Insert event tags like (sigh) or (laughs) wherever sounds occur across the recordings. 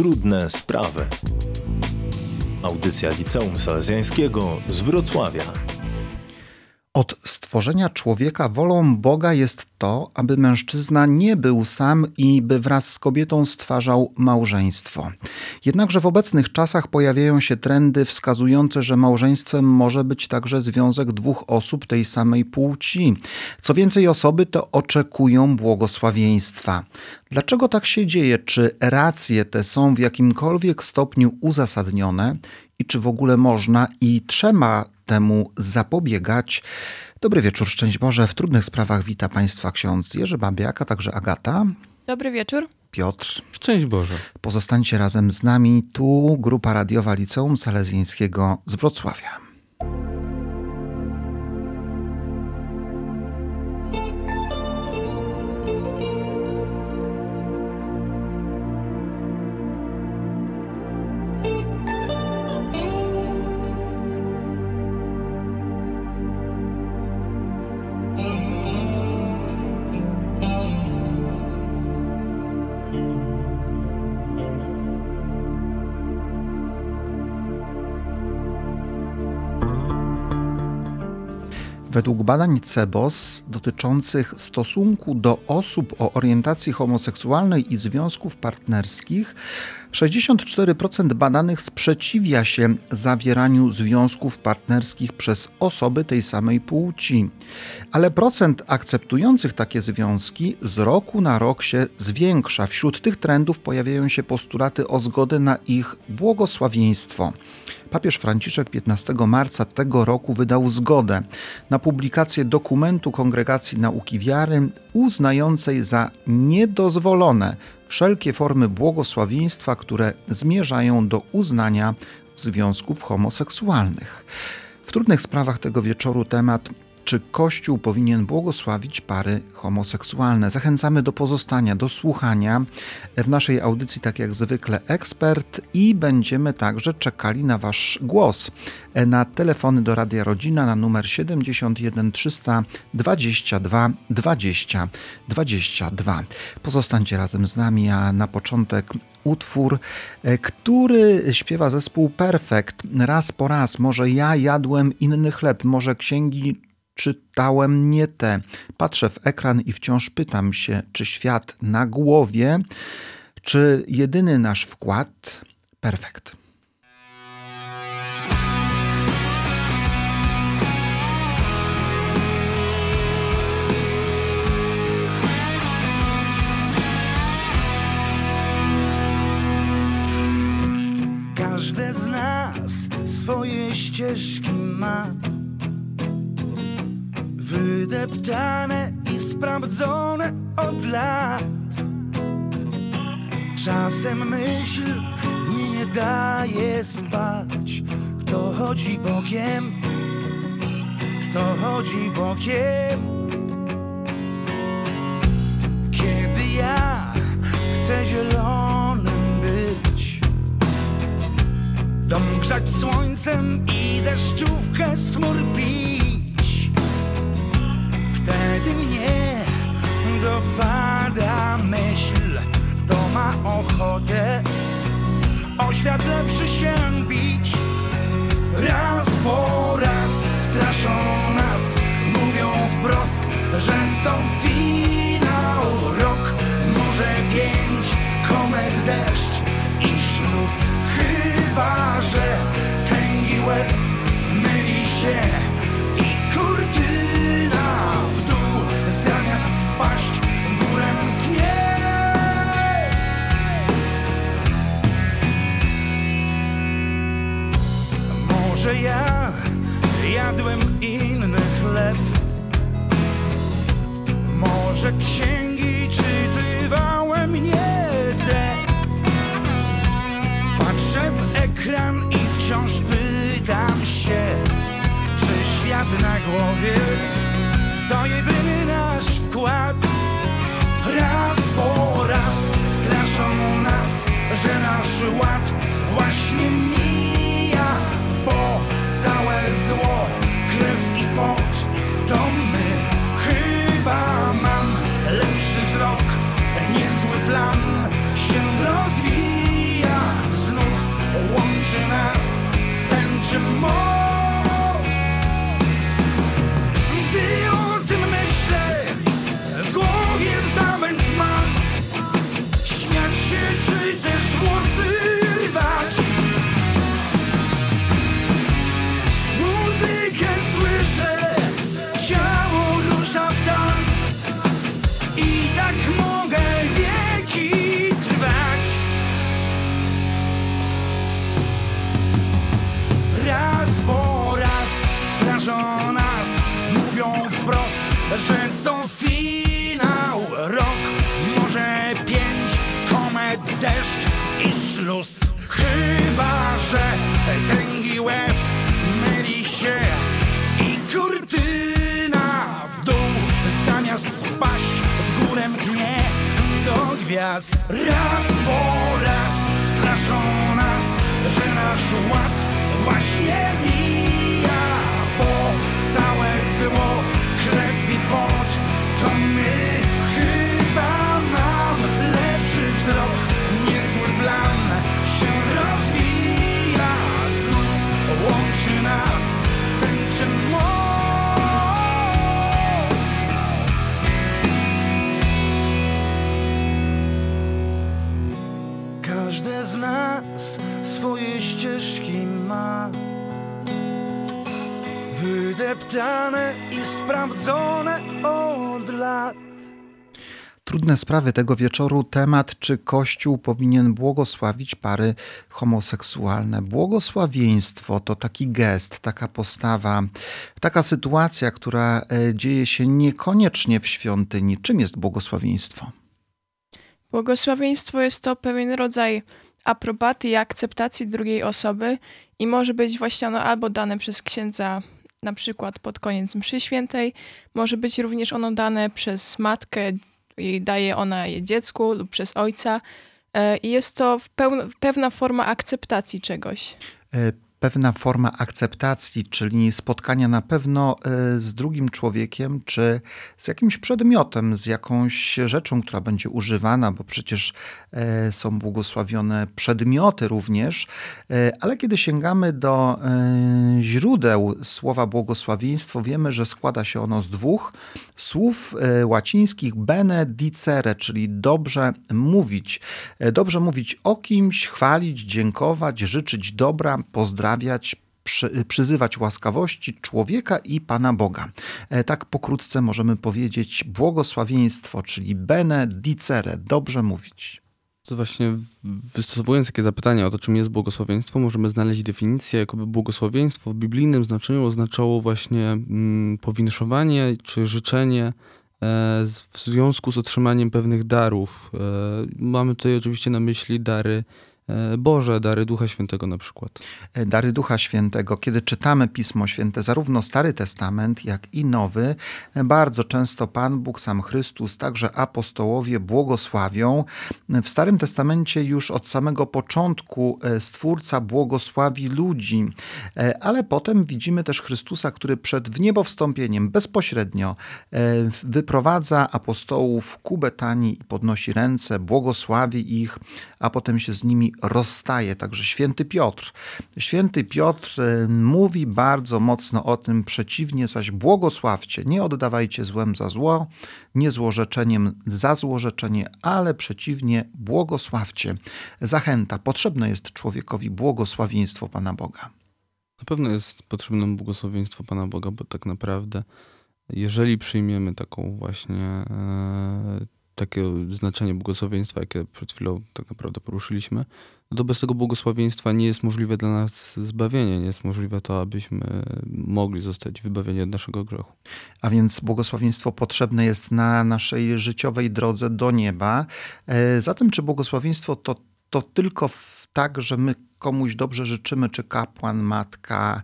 Trudne sprawy. Audycja Liceum Salezjańskiego z Wrocławia. Od stworzenia człowieka wolą Boga jest to, aby mężczyzna nie był sam i by wraz z kobietą stwarzał małżeństwo. Jednakże w obecnych czasach pojawiają się trendy wskazujące, że małżeństwem może być także związek dwóch osób tej samej płci. Co więcej, osoby te oczekują błogosławieństwa. Dlaczego tak się dzieje? Czy racje te są w jakimkolwiek stopniu uzasadnione? I czy w ogóle można i trzeba temu zapobiegać. Dobry wieczór, szczęść Boże. W trudnych sprawach wita Państwa ksiądz Jerzy Babiak, a także Agata. Dobry wieczór. Piotr. Szczęść Boże. Pozostańcie razem z nami. Tu grupa radiowa Liceum Salezjańskiego z Wrocławia. Według badań CEBOS dotyczących stosunku do osób o orientacji homoseksualnej i związków partnerskich, 64% badanych sprzeciwia się zawieraniu związków partnerskich przez osoby tej samej płci, ale procent akceptujących takie związki z roku na rok się zwiększa. Wśród tych trendów pojawiają się postulaty o zgodę na ich błogosławieństwo. Papież Franciszek 15 marca tego roku wydał zgodę na publikację dokumentu Kongregacji Nauki Wiary uznającej za niedozwolone wszelkie formy błogosławieństwa, które zmierzają do uznania związków homoseksualnych. W trudnych sprawach tego wieczoru temat czy Kościół powinien błogosławić pary homoseksualne. Zachęcamy do pozostania, do słuchania w naszej audycji, tak jak zwykle, ekspert i będziemy także czekali na Wasz głos na telefony do Radia Rodzina na numer 71 322 20 22. Pozostańcie razem z nami, a na początek utwór, który śpiewa zespół Perfekt. Raz po raz, może ja jadłem inny chleb, może księgi czytałem nie te. Patrzę w ekran i wciąż pytam się, czy świat na głowie, czy jedyny nasz wkład perfekt. Każde z nas swoje ścieżki ma wydeptane i sprawdzone od lat. Czasem myśl mi nie daje spać. Kto chodzi bokiem? Kto chodzi bokiem? Kiedy ja chcę zielonym być, dom grzać słońcem i deszczówkę z chmur pić wtedy mnie dopada myśl, kto ma ochotę o świat lepszy się bić. Raz po raz straszą nas, mówią wprost, że to finał Może ja jadłem inny chleb. Może księgi czytywałem nie te. Patrzę w ekran i wciąż pytam się Czy świat na głowie to jedyny nasz wkład. Raz po raz straszą nas, że nasz ład właśnie Bo całe zło, krew i pot. To my chyba mam lepszy wzrok, niezły plan się rozwija. Znów łączy nas tęczy most. Że tęgi łeb myli się i kurtyna w dół zamiast spaść w górę mknie do gwiazd. Raz po raz straszą nas, że nasz ład właśnie mija, bo całe zło, krew i pot to my. Chyba mam lepszy wzrok, niezły plan się rozwija, swoje ścieżki ma Wydeptane i sprawdzone od lat Trudne sprawy tego wieczoru temat, czy Kościół powinien błogosławić pary homoseksualne. Błogosławieństwo to taki gest, taka postawa, taka sytuacja, która e, dzieje się niekoniecznie w świątyni. Czym jest błogosławieństwo? Błogosławieństwo jest to pewien rodzaj aprobaty i akceptacji drugiej osoby i może być właśnie ono albo dane przez księdza na przykład pod koniec mszy świętej, może być również ono dane przez matkę i daje ona je dziecku lub przez ojca E, i jest to pewna forma akceptacji czegoś. Pewna forma akceptacji, czyli spotkania na pewno e, z drugim człowiekiem, czy z jakimś przedmiotem, z jakąś rzeczą, która będzie używana, bo przecież e, są błogosławione przedmioty również, E, ale kiedy sięgamy do źródeł słowa błogosławieństwo, wiemy, że składa się ono z dwóch słów łacińskich benedicere, czyli dobrze mówić. Dobrze mówić o kimś, chwalić, dziękować, życzyć dobra, pozdrawiać, przy, przyzywać łaskawości człowieka i Pana Boga. E, Tak pokrótce możemy powiedzieć błogosławieństwo, czyli benedicere, dobrze mówić. To właśnie wystosowując takie zapytanie o to, czym jest błogosławieństwo, możemy znaleźć definicję, jakoby błogosławieństwo w biblijnym znaczeniu oznaczało właśnie mm, powinszowanie czy życzenie e, w związku z otrzymaniem pewnych darów. E, mamy tutaj oczywiście na myśli dary Boże, dary Ducha Świętego na przykład. E, Dary Ducha Świętego. Kiedy czytamy Pismo Święte, zarówno Stary Testament, jak i Nowy, e, bardzo często Pan Bóg, sam Chrystus, także apostołowie błogosławią. W Starym Testamencie już od samego początku e, Stwórca błogosławi ludzi, E, ale potem widzimy też Chrystusa, który przed wniebowstąpieniem bezpośrednio e, wyprowadza apostołów ku Betanii i podnosi ręce, błogosławi ich, a potem się z nimi rozstaje. Także święty Piotr. Święty Piotr e, mówi bardzo mocno o tym, przeciwnie zaś błogosławcie, nie oddawajcie złem za zło, nie złorzeczeniem za złorzeczenie, ale przeciwnie błogosławcie. Zachęta, potrzebne jest człowiekowi błogosławieństwo Pana Boga. Na pewno jest potrzebne błogosławieństwo Pana Boga, bo tak naprawdę, jeżeli przyjmiemy taką właśnie e, takie znaczenie błogosławieństwa, jakie przed chwilą tak naprawdę poruszyliśmy, no to bez tego błogosławieństwa nie jest możliwe dla nas zbawienie, nie jest możliwe to, abyśmy mogli zostać wybawieni od naszego grzechu. A więc błogosławieństwo potrzebne jest na naszej życiowej drodze do nieba. E, Zatem, czy błogosławieństwo to, to tylko tak, że my komuś dobrze życzymy, czy kapłan, matka,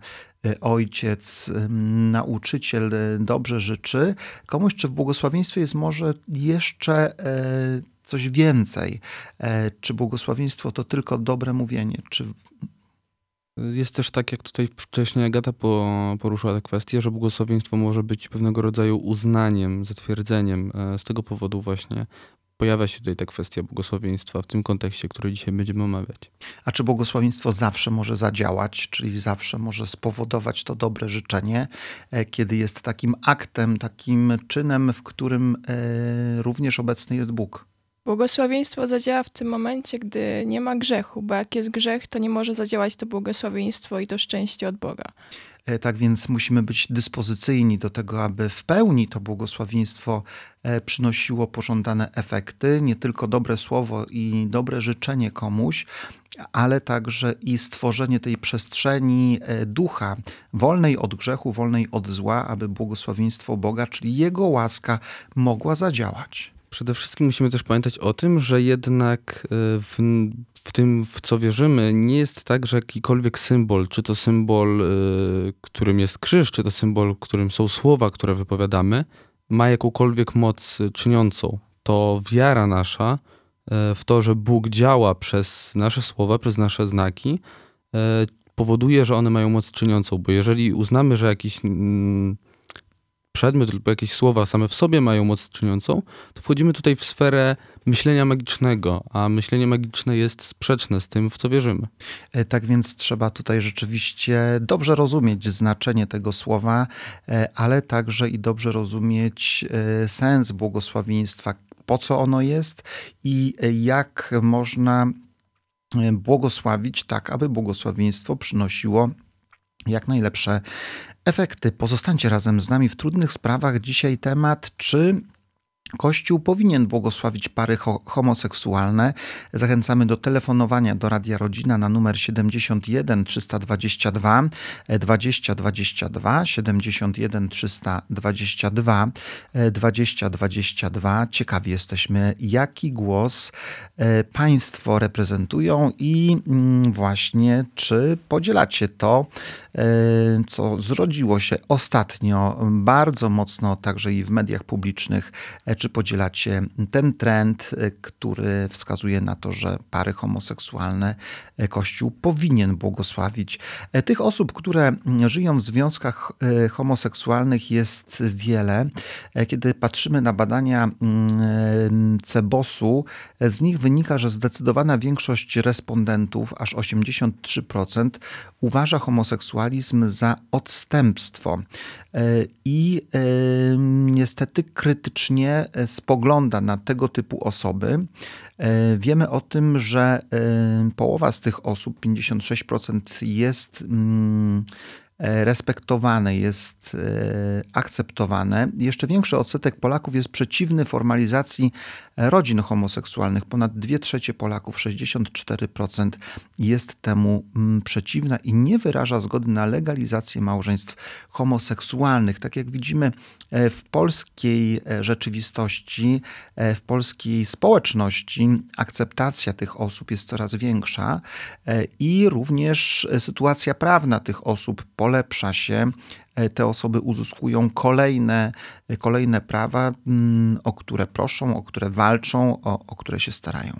ojciec, em, nauczyciel e, dobrze życzy komuś, czy w błogosławieństwie jest może jeszcze e, coś więcej? E, Czy błogosławieństwo to tylko dobre mówienie? Czy Jest też tak, jak tutaj wcześniej Agata po, poruszyła tę kwestię, że błogosławieństwo może być pewnego rodzaju uznaniem, zatwierdzeniem. E, Z tego powodu właśnie pojawia się tutaj ta kwestia błogosławieństwa w tym kontekście, który dzisiaj będziemy omawiać. A czy błogosławieństwo zawsze może zadziałać, czyli zawsze może spowodować to dobre życzenie, e, kiedy jest takim aktem, takim czynem, w którym e, również obecny jest Bóg? Błogosławieństwo zadziała w tym momencie, gdy nie ma grzechu, bo jak jest grzech, to nie może zadziałać to błogosławieństwo i to szczęście od Boga. E, Tak więc musimy być dyspozycyjni do tego, aby w pełni to błogosławieństwo e, przynosiło pożądane efekty, nie tylko dobre słowo i dobre życzenie komuś, ale także i stworzenie tej przestrzeni e, ducha, wolnej od grzechu, wolnej od zła, aby błogosławieństwo Boga, czyli Jego łaska mogła zadziałać. Przede wszystkim musimy też pamiętać o tym, że jednak w, w tym, w co wierzymy, nie jest tak, że jakikolwiek symbol, czy to symbol, y, którym jest krzyż, czy to symbol, którym są słowa, które wypowiadamy, ma jakąkolwiek moc czyniącą. To wiara nasza y, w to, że Bóg działa przez nasze słowa, przez nasze znaki, y, powoduje, że one mają moc czyniącą, bo jeżeli uznamy, że jakiś mm, przedmiot lub jakieś słowa same w sobie mają moc czyniącą, to wchodzimy tutaj w sferę myślenia magicznego, a myślenie magiczne jest sprzeczne z tym, w co wierzymy. E, tak więc trzeba tutaj rzeczywiście dobrze rozumieć znaczenie tego słowa, e, ale także i dobrze rozumieć e, sens błogosławieństwa, po co ono jest i jak można błogosławić tak, aby błogosławieństwo przynosiło jak najlepsze efekty. Pozostańcie razem z nami w trudnych sprawach. Dzisiaj temat, czy Kościół powinien błogosławić pary homoseksualne. Zachęcamy do telefonowania do Radia Rodzina na numer 71 322 20 22 71 322 20 22. Ciekawi jesteśmy, jaki głos e, Państwo reprezentują i mm, właśnie czy podzielacie to, co zrodziło się ostatnio bardzo mocno także i w mediach publicznych e, czy podzielacie ten trend, który wskazuje na to, że pary homoseksualne Kościół powinien błogosławić? Tych osób, które żyją w związkach e, homoseksualnych jest wiele. Kiedy patrzymy na badania mm, Cebosu, z nich wynika, że zdecydowana większość respondentów, aż 83%, uważa homoseksualizm za odstępstwo. E, I e, niestety krytycznie spogląda na tego typu osoby. E, wiemy o tym, że połowa z tych osób, 56%, jest mm, E, respektowane, jest e, akceptowane. Jeszcze większy odsetek Polaków jest przeciwny formalizacji rodzin homoseksualnych. Ponad 2 trzecie Polaków, 64% jest temu mm, przeciwna i nie wyraża zgody na legalizację małżeństw homoseksualnych. Tak jak widzimy e, w polskiej rzeczywistości, w polskiej społeczności akceptacja tych osób jest coraz większa i również sytuacja prawna tych osób polepsza się, e, te osoby uzyskują kolejne, kolejne prawa, mm, o które proszą, o które walczą, o, o które się starają.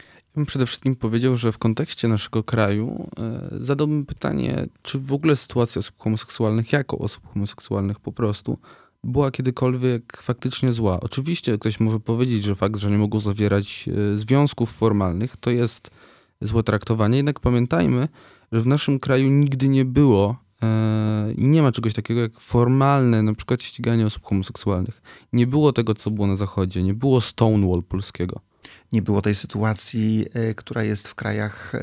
Ja bym przede wszystkim powiedział, że w kontekście naszego kraju e, zadałbym pytanie, czy w ogóle sytuacja osób homoseksualnych, jako osób homoseksualnych po prostu, była kiedykolwiek faktycznie zła. Oczywiście ktoś może powiedzieć, że fakt, że nie mogą zawierać e, związków formalnych, to jest złe traktowanie, jednak pamiętajmy, że w naszym kraju nigdy nie było E, I nie ma czegoś takiego jak formalne, na przykład ściganie osób homoseksualnych. Nie było tego, co było na Zachodzie. Nie było Stonewall polskiego. Nie było tej sytuacji, e, która jest w krajach e,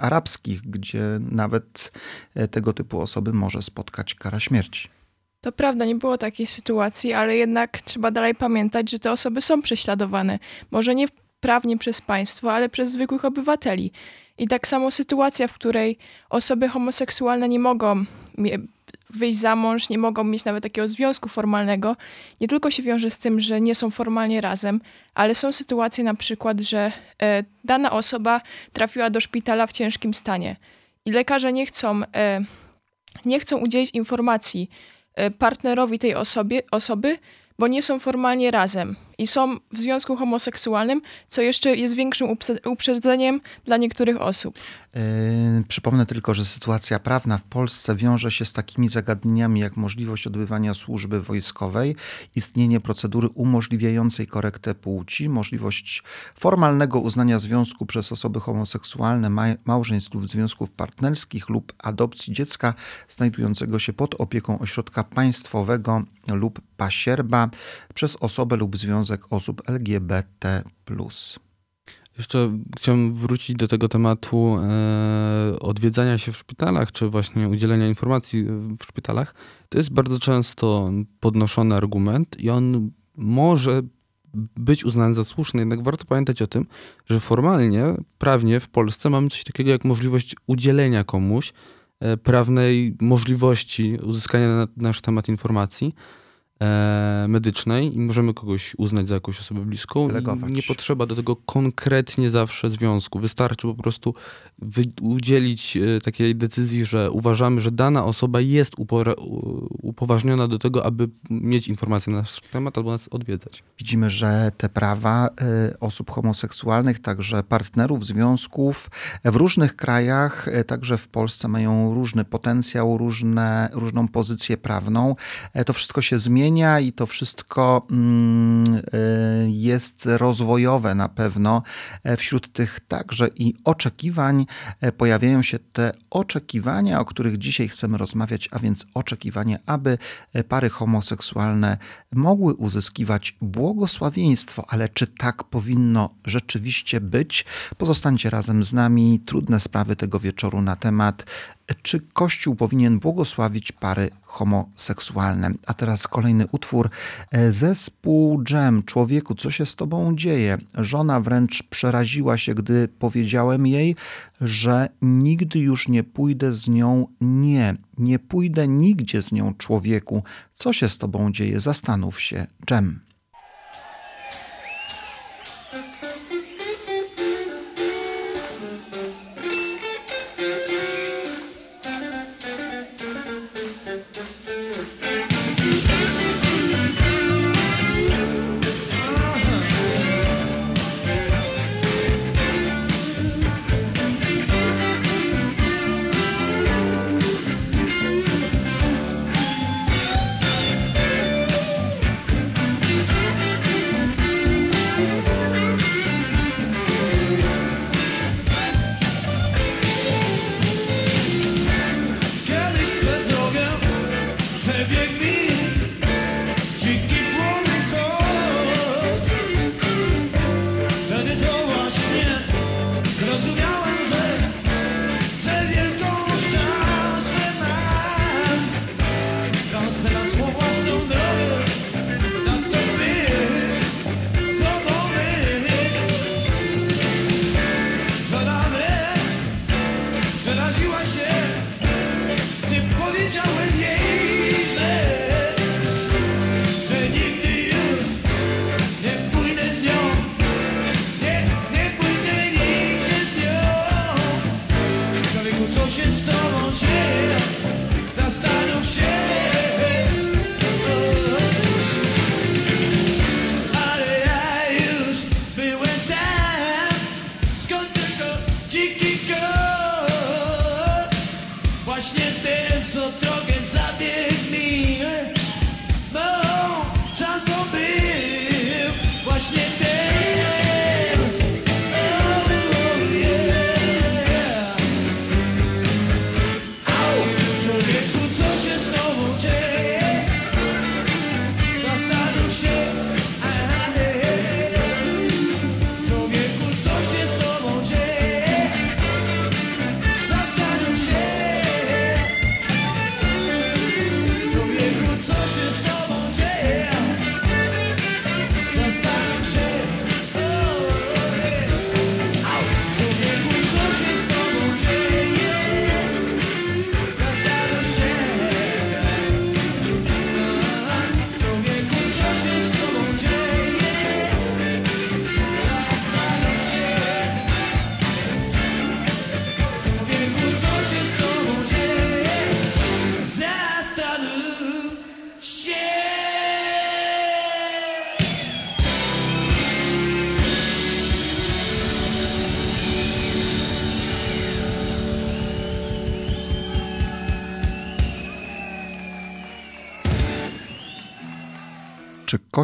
arabskich, gdzie nawet tego typu osoby może spotkać kara śmierci. To prawda, nie było takiej sytuacji, ale jednak trzeba dalej pamiętać, że te osoby są prześladowane. Może nie prawnie przez państwo, ale przez zwykłych obywateli. I tak samo sytuacja, w której osoby homoseksualne nie mogą wyjść za mąż, nie mogą mieć nawet takiego związku formalnego, nie tylko się wiąże z tym, że nie są formalnie razem, ale są sytuacje na przykład, że e, dana osoba trafiła do szpitala w ciężkim stanie i lekarze nie chcą, e, nie chcą udzielić informacji e, partnerowi tej osobie, osoby, bo nie są formalnie razem i są w związku homoseksualnym, co jeszcze jest większym uprzedzeniem dla niektórych osób. Yy, przypomnę tylko, że sytuacja prawna w Polsce wiąże się z takimi zagadnieniami jak możliwość odbywania służby wojskowej, istnienie procedury umożliwiającej korektę płci, możliwość formalnego uznania związku przez osoby homoseksualne, ma małżeństw lub związków partnerskich lub adopcji dziecka znajdującego się pod opieką ośrodka państwowego lub pasierba przez osobę lub związek Związek Osób LGBT. Jeszcze chciałem wrócić do tego tematu e, odwiedzania się w szpitalach, czy właśnie udzielenia informacji w szpitalach. To jest bardzo często podnoszony argument i on może być uznany za słuszny, jednak warto pamiętać o tym, że formalnie, prawnie w Polsce mamy coś takiego jak możliwość udzielenia komuś e, prawnej możliwości uzyskania na nasz temat informacji. E, medycznej i możemy kogoś uznać za jakąś osobę bliską. Delegować. Nie potrzeba do tego konkretnie zawsze związku. Wystarczy po prostu wy, udzielić e, takiej decyzji, że uważamy, że dana osoba jest upora, u- upoważniona do tego, aby mieć informacje na nasz temat albo nas odwiedzać. Widzimy, że te prawa y, osób homoseksualnych, także partnerów związków w różnych krajach, y, także w Polsce mają różny potencjał, różne, różną pozycję prawną. E, To wszystko się zmienia i to wszystko mm, y, jest rozwojowe na pewno. E, Wśród tych także i oczekiwań e, pojawiają się te oczekiwania, o których dzisiaj chcemy rozmawiać, a więc oczekiwanie, aby e, pary homoseksualne mogły uzyskiwać błogosławieństwo, ale czy tak powinno rzeczywiście być? Pozostańcie razem z nami. Trudne sprawy tego wieczoru na temat, czy Kościół powinien błogosławić pary homoseksualne. A teraz kolejny utwór. E, Zespół Dżem. Człowieku, co się z tobą dzieje? Żona wręcz przeraziła się, gdy powiedziałem jej, że nigdy już nie pójdę z nią. Nie, nie pójdę nigdzie z nią, człowieku. Co się z tobą dzieje? Zastanów się. Dżem.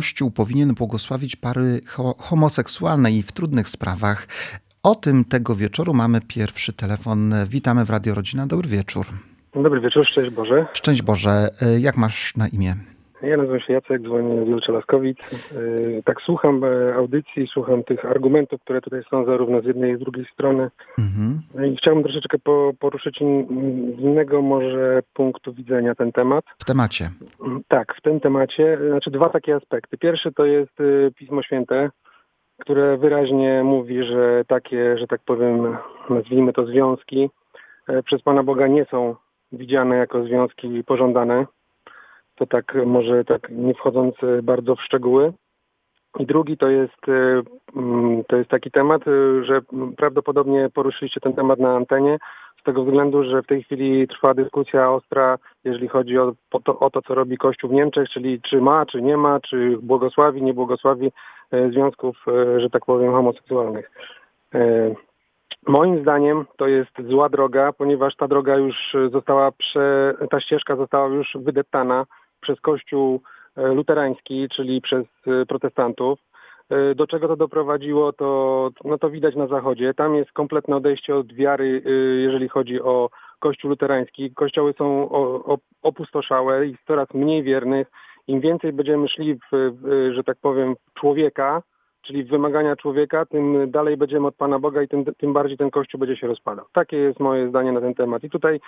Kościół powinien błogosławić pary ho- homoseksualne i w trudnych sprawach? O tym tego wieczoru mamy pierwszy telefon. Witamy w Radio Rodzina. Dobry wieczór. Dobry wieczór, szczęść Boże. Szczęść Boże. E, Jak masz na imię? Ja nazywam się Jacek, dzwonię z Wielcza Laskowic. Yy, Tak słucham e, audycji, słucham tych argumentów, które tutaj są zarówno z jednej i z drugiej strony. Mhm. No I chciałbym troszeczkę po, poruszyć z innego może punktu widzenia ten temat. W temacie. Mm, Tak, w tym temacie, znaczy dwa takie aspekty. Pierwszy to jest y, Pismo Święte, które wyraźnie mówi, że takie, że tak powiem, nazwijmy to związki, e, przez Pana Boga nie są widziane jako związki pożądane. To tak może tak nie wchodząc e, bardzo w szczegóły. I drugi to jest, e, mm, to jest taki temat, e, że prawdopodobnie poruszyliście ten temat na antenie z tego względu, że w tej chwili trwa dyskusja ostra, jeżeli chodzi o to, o to co robi Kościół w Niemczech, czyli czy ma, czy nie ma, czy błogosławi, nie błogosławi związków, że tak powiem, homoseksualnych. Moim zdaniem to jest zła droga, ponieważ ta droga już została, prze, ta ścieżka została już wydeptana przez Kościół e, luterański, czyli przez e, protestantów. E, Do czego to doprowadziło, to, no to widać na zachodzie. Tam jest kompletne odejście od wiary, jeżeli chodzi o Kościół luterański. Kościoły są opustoszałe, jest coraz mniej wiernych. Im więcej będziemy szli, w, że tak powiem, człowieka, czyli w wymagania człowieka, tym dalej będziemy od Pana Boga i tym, tym bardziej ten Kościół będzie się rozpadał. Takie jest moje zdanie na ten temat. I tutaj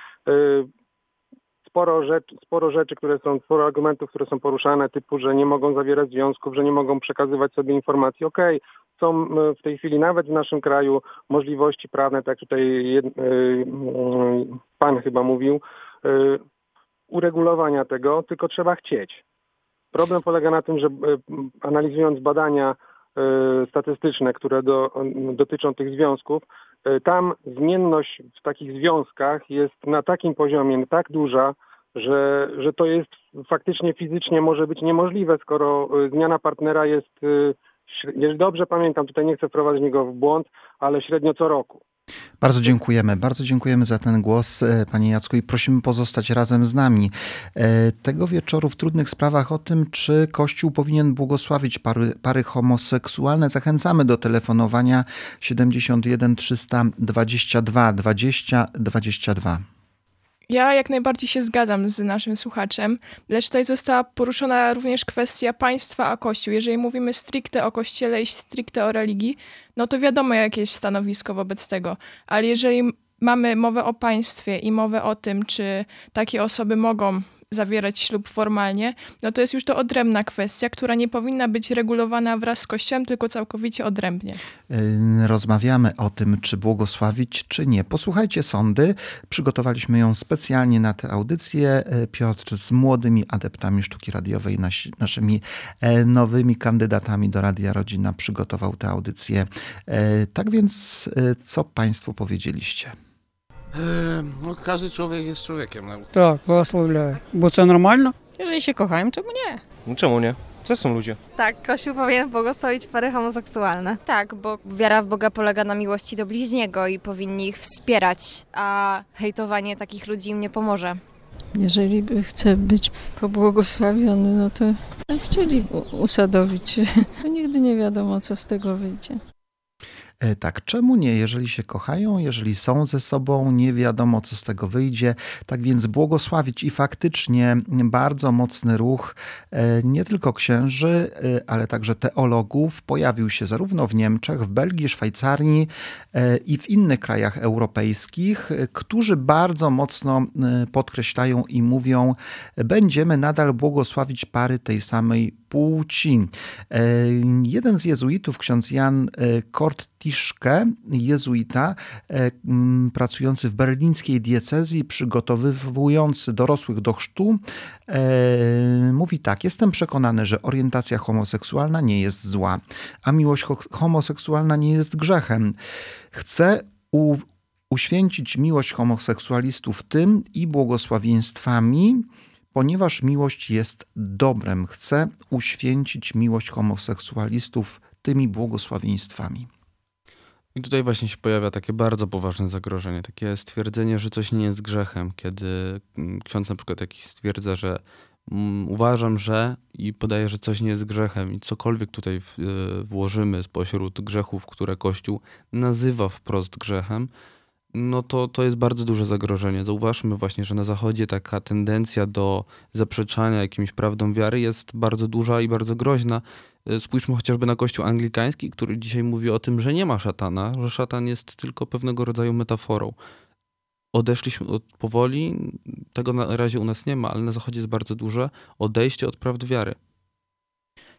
sporo, rzeczy, sporo rzeczy, które są, sporo argumentów, które są poruszane, typu, że nie mogą zawierać związków, że nie mogą przekazywać sobie informacji. Okej, są y, w tej chwili nawet w naszym kraju możliwości prawne, tak tutaj jed, y, y, Pan chyba mówił, y, uregulowania tego, tylko trzeba chcieć. Problem polega na tym, że analizując badania statystyczne, które do, dotyczą tych związków, tam zmienność w takich związkach jest na takim poziomie tak duża, że, że to jest faktycznie fizycznie może być niemożliwe, skoro y, zmiana partnera jest, y, jeżeli dobrze pamiętam, tutaj nie chcę wprowadzić niego w błąd, ale średnio co roku. Bardzo dziękujemy. Bardzo dziękujemy za ten głos, e, Panie Jacku, i prosimy pozostać razem z nami. E, Tego wieczoru w trudnych sprawach o tym, czy Kościół powinien błogosławić pary, pary homoseksualne, zachęcamy do telefonowania 71 322 20 22. Ja jak najbardziej się zgadzam z naszym słuchaczem, lecz tutaj została poruszona również kwestia państwa a Kościół. Jeżeli mówimy stricte o Kościele i stricte o religii, no to wiadomo jakie jest stanowisko wobec tego. Ale jeżeli mamy mowę o państwie i mowę o tym, czy takie osoby mogą zawierać ślub formalnie, no to jest już to odrębna kwestia, która nie powinna być regulowana wraz z Kościołem, tylko całkowicie odrębnie. Rozmawiamy o tym, czy błogosławić, czy nie. Posłuchajcie sądy. Przygotowaliśmy ją specjalnie na tę audycję. Y, Piotr z młodymi adeptami sztuki radiowej, nasi, naszymi e, nowymi kandydatami do Radia Rodzina przygotował tę audycję. E, Tak więc, e, co Państwo powiedzieliście? Е, Ну, każdy człowiek jest człowiekiem. no. Так, благословляю. Бо це нормально? Jeżeli się kochają, czemu nie? No czemu nie? To są ludzie. Tak, Kościół powinien błogosławić pary homoseksualne. Tak, bo wiara w Boga polega na miłości do bliźniego i powinni ich wspierać, a hejtowanie takich ludzi im nie pomoże. Jeżeli by chce być pobłogosławiony, no to chcieli u- usadowić. (laughs) To nigdy nie wiadomo, co z tego wyjdzie. E, Tak, czemu nie? Jeżeli się kochają, jeżeli są ze sobą, nie wiadomo, co z tego wyjdzie. Tak więc błogosławić i faktycznie bardzo mocny ruch e, nie tylko księży, e, ale także teologów pojawił się zarówno w Niemczech, w Belgii, Szwajcarii i w innych krajach europejskich, którzy bardzo mocno podkreślają i mówią, będziemy nadal błogosławić pary tej samej płci. E, Jeden z jezuitów, ksiądz Jan e, Kortiszke, jezuita e, pracujący w berlińskiej diecezji, przygotowywujący dorosłych do chrztu, mówi tak: Jestem przekonany, że orientacja homoseksualna nie jest zła, a miłość ho- homoseksualna nie jest grzechem. Chcę uświęcić miłość homoseksualistów tym i błogosławieństwami, ponieważ miłość jest dobrem. Chcę uświęcić miłość homoseksualistów tymi błogosławieństwami. I tutaj właśnie się pojawia takie bardzo poważne zagrożenie, takie stwierdzenie, że coś nie jest grzechem, kiedy ksiądz na przykład jakiś stwierdza, że mm, uważam, że i podaje, że coś nie jest grzechem i cokolwiek tutaj y, włożymy spośród grzechów, które Kościół nazywa wprost grzechem, no to, to jest bardzo duże zagrożenie. Zauważmy właśnie, że na Zachodzie taka tendencja do zaprzeczania jakimś prawdom wiary jest bardzo duża i bardzo groźna. Y, Spójrzmy chociażby na Kościół anglikański, który dzisiaj mówi o tym, że nie ma szatana, że szatan jest tylko pewnego rodzaju metaforą. Odeszliśmy od powoli, tego na razie u nas nie ma, ale na Zachodzie jest bardzo duże odejście od prawd wiary.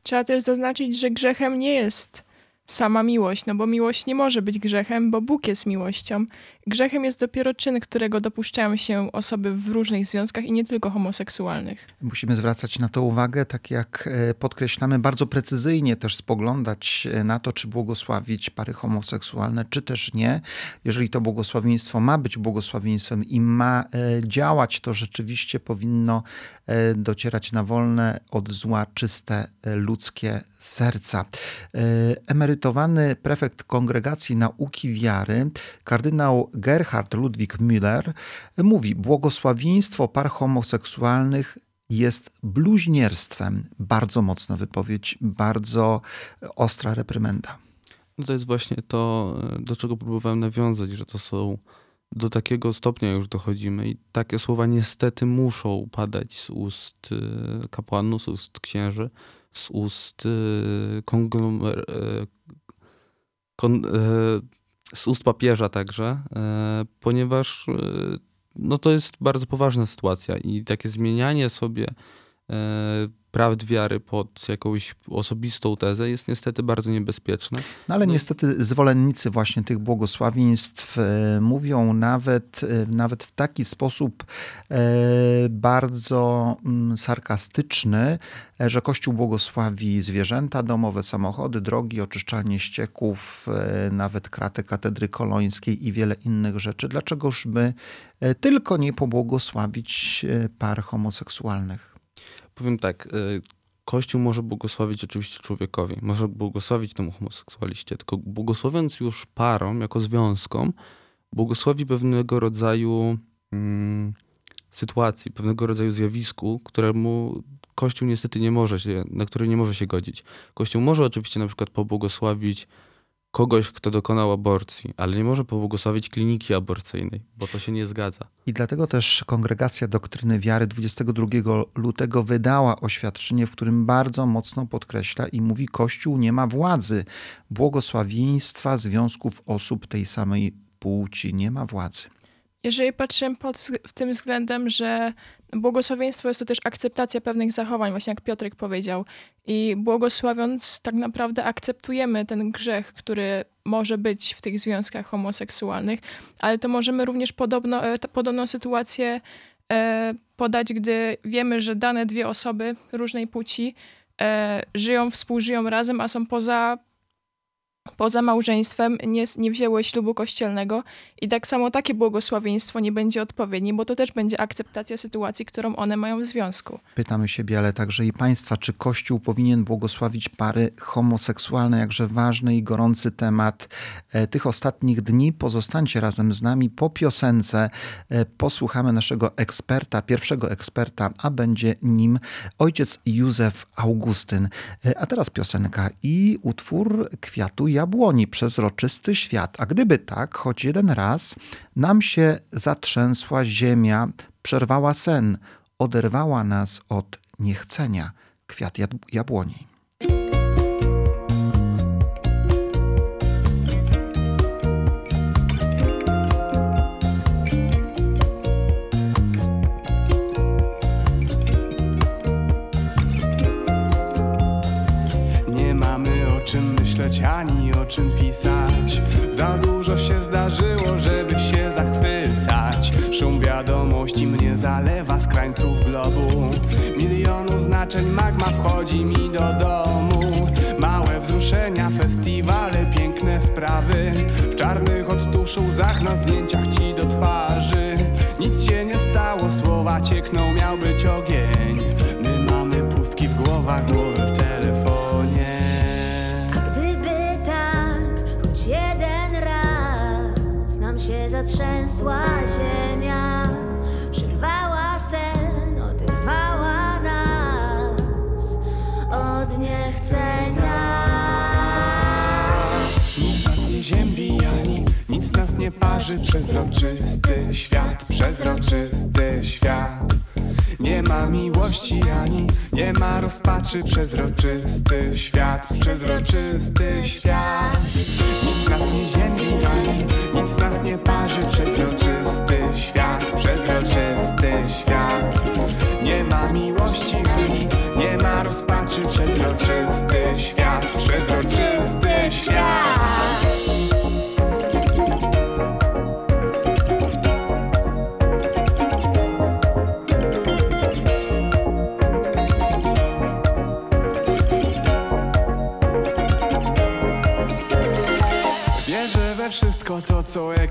Trzeba też zaznaczyć, że grzechem nie jest sama miłość, no bo miłość nie może być grzechem, bo Bóg jest miłością. Grzechem jest dopiero czyn, którego dopuszczają się osoby w różnych związkach i nie tylko homoseksualnych. Musimy zwracać na to uwagę, tak jak e, podkreślamy, bardzo precyzyjnie też spoglądać e, na to, czy błogosławić pary homoseksualne, czy też nie. Jeżeli to błogosławieństwo ma być błogosławieństwem i ma e, działać, to rzeczywiście powinno docierać na wolne od zła, czyste, ludzkie serca. Emerytowany prefekt Kongregacji Nauki Wiary, kardynał Gerhard Ludwig Müller, mówi: Błogosławieństwo par homoseksualnych jest bluźnierstwem. Bardzo mocna wypowiedź, bardzo ostra reprymenda. No to jest właśnie to, do czego próbowałem nawiązać, że to są do takiego stopnia już dochodzimy i takie słowa niestety muszą padać z ust y, kapłanów, z ust księży, z ust y, konglomer... Y, kon, z ust papieża także, ponieważ no to jest bardzo poważna sytuacja i takie zmienianie sobie prawd wiary pod jakąś osobistą tezę jest niestety bardzo niebezpieczne. No ale no. niestety zwolennicy właśnie tych błogosławieństw e, mówią nawet, e, nawet w taki sposób e, bardzo mm, sarkastyczny, że Kościół błogosławi zwierzęta domowe, samochody, drogi, oczyszczalnie ścieków, nawet kratę katedry kolońskiej i wiele innych rzeczy. Dlaczegoż by tylko nie pobłogosławić par homoseksualnych? Powiem tak, y, Kościół może błogosławić oczywiście człowiekowi, może błogosławić temu homoseksualiście, tylko błogosławiąc już parom, jako związkom, błogosławi pewnego rodzaju mm, sytuacji, pewnego rodzaju zjawisku, któremu Kościół niestety nie może się, na które nie może się godzić. Kościół może oczywiście na przykład pobłogosławić kogoś, kto dokonał aborcji, ale nie może pobłogosławić kliniki aborcyjnej, bo to się nie zgadza. I dlatego też Kongregacja Doktryny Wiary 22 lutego wydała oświadczenie, w którym bardzo mocno podkreśla i mówi: Kościół nie ma władzy, błogosławieństwa związków osób tej samej płci, nie ma władzy. Jeżeli patrzymy pod tym względem, że błogosławieństwo jest to też akceptacja pewnych zachowań, właśnie jak Piotrek powiedział. I błogosławiąc, tak naprawdę akceptujemy ten grzech, który może być w tych związkach homoseksualnych, ale to możemy również podobno, e, podobną sytuację e, podać, gdy wiemy, że dane dwie osoby różnej płci e, żyją, współżyją razem, a są poza poza małżeństwem nie, nie wzięły ślubu kościelnego i tak samo takie błogosławieństwo nie będzie odpowiednie, bo to też będzie akceptacja sytuacji, którą one mają w związku. Pytamy siebie, ale także i państwa, czy Kościół powinien błogosławić pary homoseksualne, jakże ważny i gorący temat e, tych ostatnich dni. Pozostańcie razem z nami po piosence. E, posłuchamy naszego eksperta, pierwszego eksperta, a będzie nim ojciec Józef Augustyn. E, a teraz piosenka i utwór Kwiatu jabłoni przezroczysty świat. A gdyby tak, choć jeden raz nam się zatrzęsła ziemia, przerwała sen, oderwała nas od niechcenia kwiat jabłoni. Myśleć ani o czym pisać. Za dużo się zdarzyło, żeby się zachwycać. Szum wiadomości mnie zalewa z krańców globu. Milionów znaczeń magma wchodzi mi do domu. Małe wzruszenia, festiwale, piękne sprawy. W czarnych odtuszu łzach na zdjęciach ci do twarzy. Nic się nie stało, słowa ciekną, miał być ogień. My mamy pustki w głowach, głowy w ziemia, przerwała sen, oderwała nas od niechcenia. Nic nas nie ziębi ani nic nas nie parzy, przezroczysty świat, przezroczysty świat. Nie ma miłości ani nie ma rozpaczy Przezroczysty świat, przezroczysty świat Nic nas nie ziemi ani nic nas nie parzy Przezroczysty świat, przezroczysty świat. Nie ma miłości ani nie ma rozpaczy Przezroczysty świat, przezroczysty świat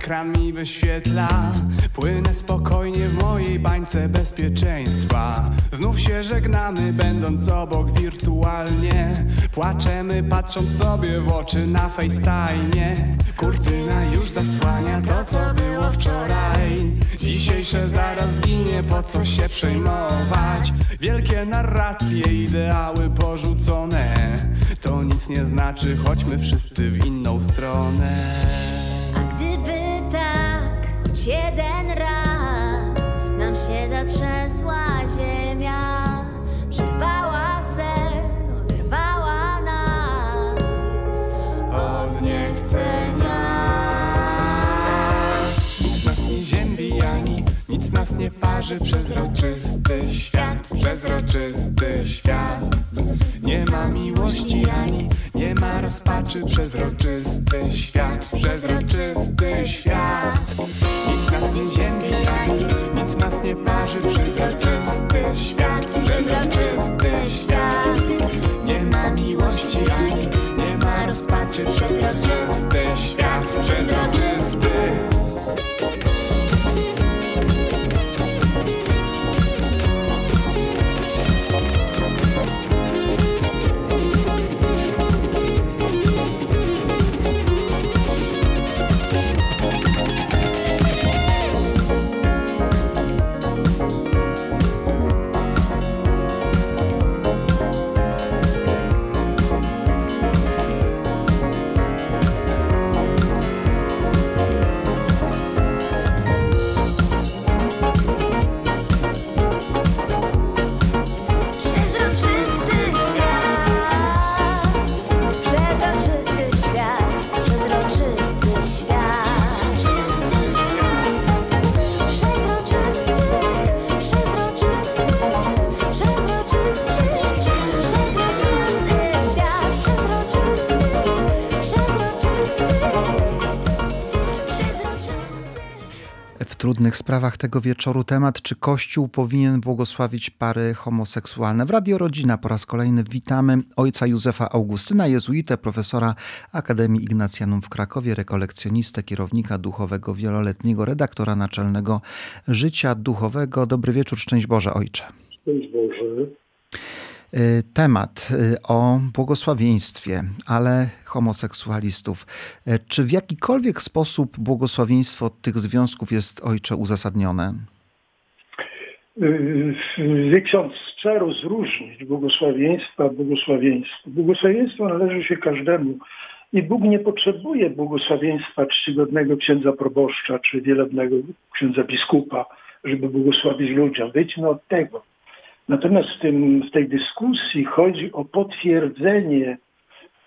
ekran mi wyświetla. Płynę spokojnie w mojej bańce bezpieczeństwa. Znów się żegnamy, będąc obok wirtualnie. Płaczemy, patrząc sobie w oczy na FaceTime. Kurtyna już zasłania to, co było wczoraj. Dzisiejsze zaraz zginie, po co się przejmować? Wielkie narracje, ideały porzucone. To nic nie znaczy, chodźmy wszyscy w inną stronę choć jeden raz nam się zatrzęsła nic nas nie parzy Przezroczysty świat, przezroczysty świat. Nie ma miłości ani nie ma rozpaczy Przezroczysty świat, przezroczysty świat. Nic nas nie ziębi ani nic nas nie parzy Przezroczysty świat, przezroczysty świat. Nie ma miłości ani nie ma rozpaczy Przezroczysty świat, Przezroczysty W trudnych sprawach tego wieczoru temat, czy Kościół powinien błogosławić pary homoseksualne. W Radio Rodzina po raz kolejny witamy ojca Józefa Augustyna, jezuitę, profesora Akademii Ignacjanum w Krakowie, rekolekcjonistę, kierownika duchowego, wieloletniego redaktora naczelnego Życia Duchowego. Dobry wieczór, szczęść Boże, ojcze. Szczęść Boże. Y, Temat y, o błogosławieństwie, ale homoseksualistów. Y, Czy w jakikolwiek sposób błogosławieństwo tych związków jest ojcze uzasadnione? Wie ksiądz, trzeba rozróżnić błogosławieństwo a błogosławieństwo. Błogosławieństwo należy się każdemu i Bóg nie potrzebuje błogosławieństwa czcigodnego księdza proboszcza czy wielebnego księdza biskupa, żeby błogosławić ludziom. Wyjdźmy od tego. Natomiast w, tym, w tej dyskusji chodzi o potwierdzenie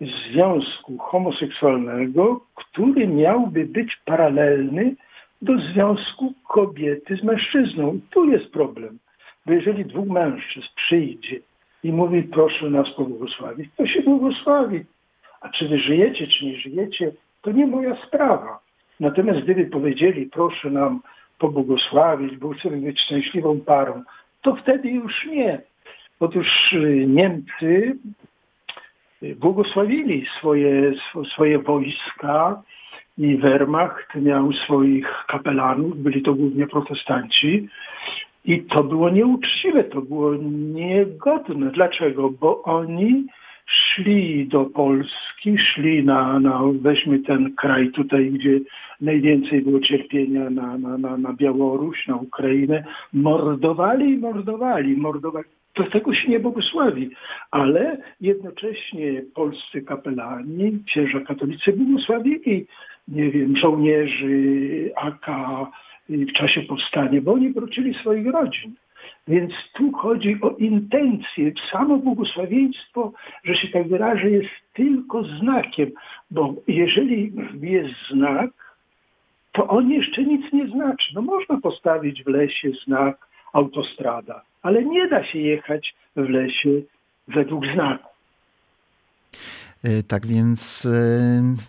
związku homoseksualnego, który miałby być paralelny do związku kobiety z mężczyzną. I tu jest problem, bo jeżeli dwóch mężczyzn przyjdzie i mówi proszę nas pobłogosławić, to się błogosławi. A czy wy żyjecie, czy nie żyjecie, to nie moja sprawa. Natomiast gdyby powiedzieli proszę nam pobłogosławić, bo chcemy być szczęśliwą parą, to wtedy już nie. Otóż y, Niemcy y, błogosławili swoje, swo- swoje wojska i Wehrmacht miał swoich kapelanów, byli to głównie protestanci i to było nieuczciwe, to było niegodne. Dlaczego? Bo oni szli do Polski, szli na, na weźmy ten kraj tutaj, gdzie najwięcej było cierpienia na, na, na, na Białoruś, na Ukrainę, mordowali i mordowali, mordowali. To tego się nie błogosławi, ale jednocześnie polscy kapelani, księża katolicy błogosławili, nie wiem, żołnierzy AK w czasie powstania, bo oni wrócili swoich rodzin. Więc tu chodzi o intencję. Samo błogosławieństwo, że się tak wyrażę, jest tylko znakiem, bo jeżeli jest znak, to on jeszcze nic nie znaczy. No można postawić w lesie znak autostrada, ale nie da się jechać w lesie według znaku. Y, Tak więc y,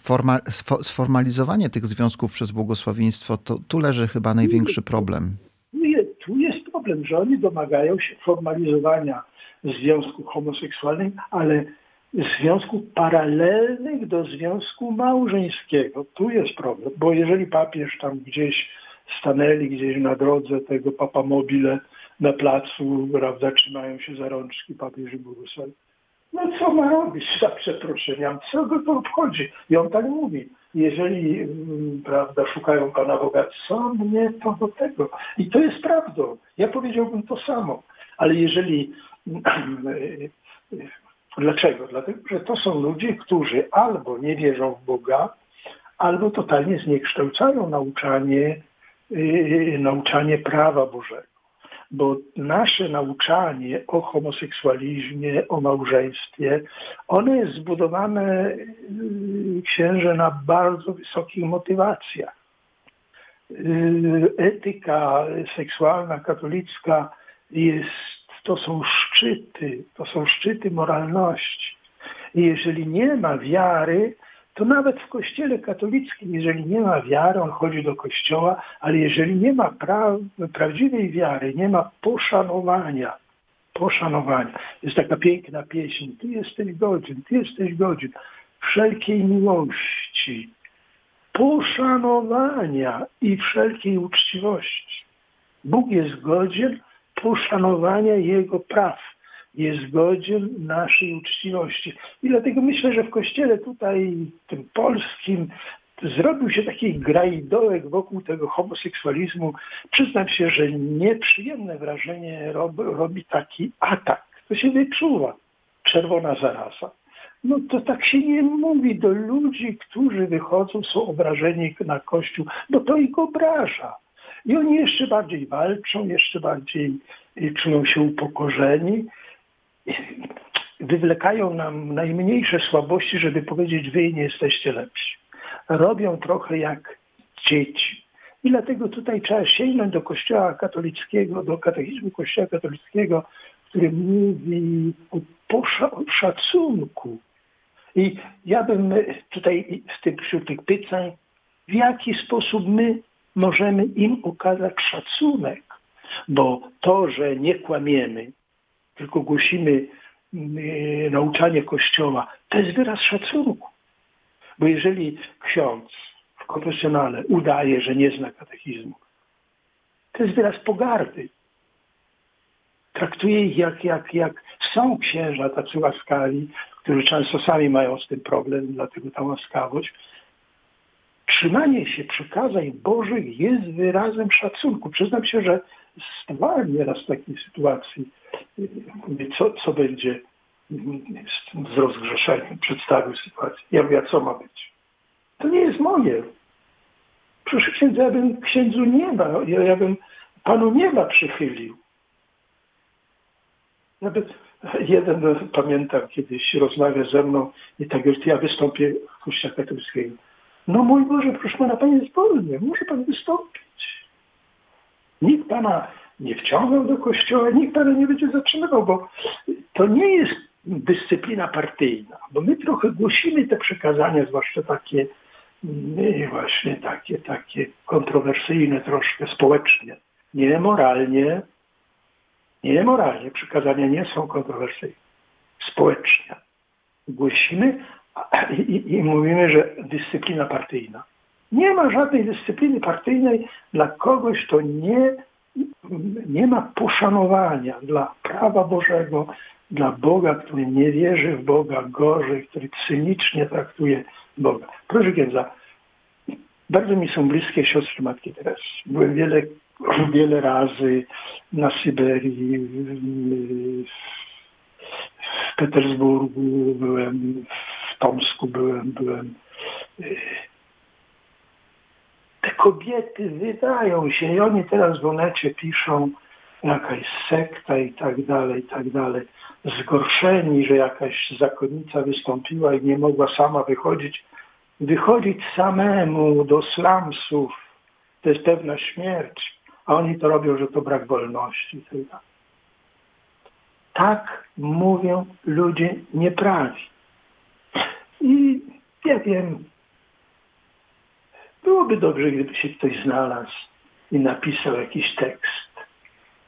forma, sfo- sformalizowanie tych związków przez błogosławieństwo, to tu leży chyba największy problem. Tu jest, tu jest problem, że oni domagają się formalizowania związku homoseksualnego, ale związków paralelnych do związku małżeńskiego. Tu jest problem, bo jeżeli papież tam gdzieś stanęli gdzieś na drodze tego papamobile na placu, prawda, trzymają się za rączki papież i błogosławi. No co ma robić za przeproszeniem? Co go to obchodzi? I on tak mówi. Jeżeli mm, prawda, szukają Pana Boga, co mnie to do tego? I to jest prawdą. Ja powiedziałbym to samo. Ale jeżeli (clears throat) Dlaczego? Dlatego, że to są ludzie, którzy albo nie wierzą w Boga, albo totalnie zniekształcają nauczanie, yy, nauczanie prawa Bożego. Bo nasze nauczanie o homoseksualizmie, o małżeństwie, ono jest zbudowane, yy, księże, na bardzo wysokich motywacjach. Yy, Etyka seksualna, katolicka jest to są szczyty, to są szczyty moralności. I jeżeli nie ma wiary, to nawet w kościele katolickim, jeżeli nie ma wiary, on chodzi do kościoła, ale jeżeli nie ma pra prawdziwej wiary, nie ma poszanowania, poszanowania. Jest taka piękna pieśń, ty jesteś godzin, ty jesteś godzin wszelkiej miłości, poszanowania i wszelkiej uczciwości. Bóg jest godzien poszanowania Jego praw. Jest godzien naszej uczciwości. I dlatego myślę, że w kościele tutaj, tym polskim, zrobił się taki grajdołek wokół tego homoseksualizmu. Przyznam się, że nieprzyjemne wrażenie robi, robi taki atak. To się wyczuwa. Czerwona zaraza. No to tak się nie mówi do ludzi, którzy wychodzą, są obrażeni na Kościół, bo to ich obraża. I oni jeszcze bardziej walczą, jeszcze bardziej czują się upokorzeni. Wywlekają nam najmniejsze słabości, żeby powiedzieć, wy nie jesteście lepsi. Robią trochę jak dzieci. I dlatego tutaj trzeba sięgnąć do kościoła katolickiego, do katechizmu kościoła katolickiego, który mówi o, posza, o szacunku. I ja bym tutaj w tym, wśród tych pytań, w jaki sposób my możemy im okazać szacunek, bo to, że nie kłamiemy, tylko głosimy y, nauczanie Kościoła, to jest wyraz szacunku. Bo jeżeli ksiądz w konfesjonale udaje, że nie zna katechizmu, to jest wyraz pogardy. Traktuje ich jak, jak, jak są księża tacy łaskawi, którzy często sami mają z tym problem, dlatego ta łaskawość, trzymanie się przykazań Bożych jest wyrazem szacunku. Przyznam się, że stawałem nieraz w takiej sytuacji, co, co będzie z, rozgrzeszeniem, przedstawił sytuację. Ja mówię, co ma być? To nie jest moje. Proszę księdza, ja bym księdzu nieba, ja, ja bym panu nieba przychylił. Nawet jeden, pamiętam kiedyś, rozmawia ze mną i tak już ja wystąpię w kościele katolickiego. No mój Boże, proszę Pana, Panie jest wolny, może Pan wystąpić. Nikt Pana nie wciągał do kościoła, nikt Pana nie będzie zatrzymywał, bo to nie jest dyscyplina partyjna, bo my trochę głosimy te przekazania, zwłaszcza takie nie, właśnie takie, takie kontrowersyjne troszkę społecznie. Nie moralnie, nie moralnie, przekazania nie są kontrowersyjne. Społecznie. Głosimy, i, i mówimy, że dyscyplina partyjna. Nie ma żadnej dyscypliny partyjnej dla kogoś, kto nie, nie ma poszanowania dla prawa Bożego, dla Boga, który nie wierzy w Boga, gorzej, który cynicznie traktuje Boga. Proszę księdza, bardzo mi są bliskie siostry Matki Teresy. Byłem wiele, wiele razy na Syberii, w, Petersburgu, byłem w Tomsku byłem, byłem. Te kobiety wydają się i oni teraz w Onecie piszą jakaś sekta i tak dalej, i tak dalej. Zgorszeni, że jakaś zakonnica wystąpiła i nie mogła sama wychodzić. Wychodzić samemu do slumsów to jest pewna śmierć, a oni to robią, że to brak wolności. Tak mówią ludzie nieprawi. Ja wiem, byłoby dobrze, gdyby się ktoś znalazł i napisał jakiś tekst,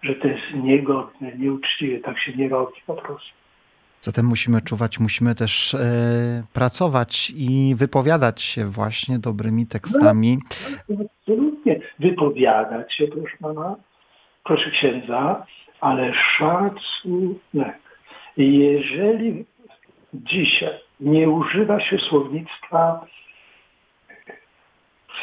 że to jest niegodne, nieuczciwe, tak się nie robi po prostu. Zatem musimy czuwać, musimy też e, pracować i wypowiadać się właśnie dobrymi tekstami. Absolutnie wypowiadać się, proszę pana, proszę księdza, ale szacunek. Jeżeli dzisiaj nie używa się słownictwa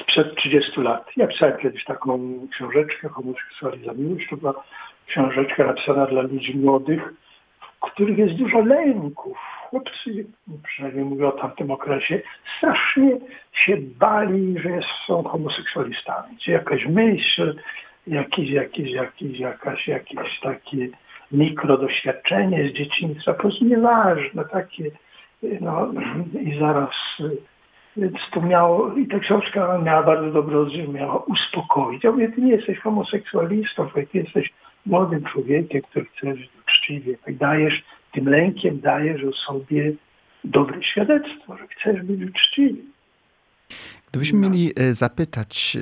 sprzed 30 lat. Ja pisałem kiedyś taką książeczkę Homoseksualizm Miłość. To była książeczka napisana dla ludzi młodych, w których jest dużo lęków. Chłopcy, przynajmniej mówię o tamtym okresie, strasznie się bali, że są homoseksualistami. Czy jakaś myśl, jakieś, jakieś, jakieś, jakaś, jakieś takie mikrodoświadczenie z dzieciństwa, po prostu nieważne, takie, no i zaraz więc to miało, i ta książka miała bardzo dobry odzew, miała uspokoić. Ja mówię, ty nie jesteś homoseksualistą, ty jesteś młodym człowiekiem, który chce żyć uczciwie. Tak dajesz, tym lękiem dajesz o sobie dobre świadectwo, że chcesz być uczciwy. Gdybyśmy mieli e, zapytać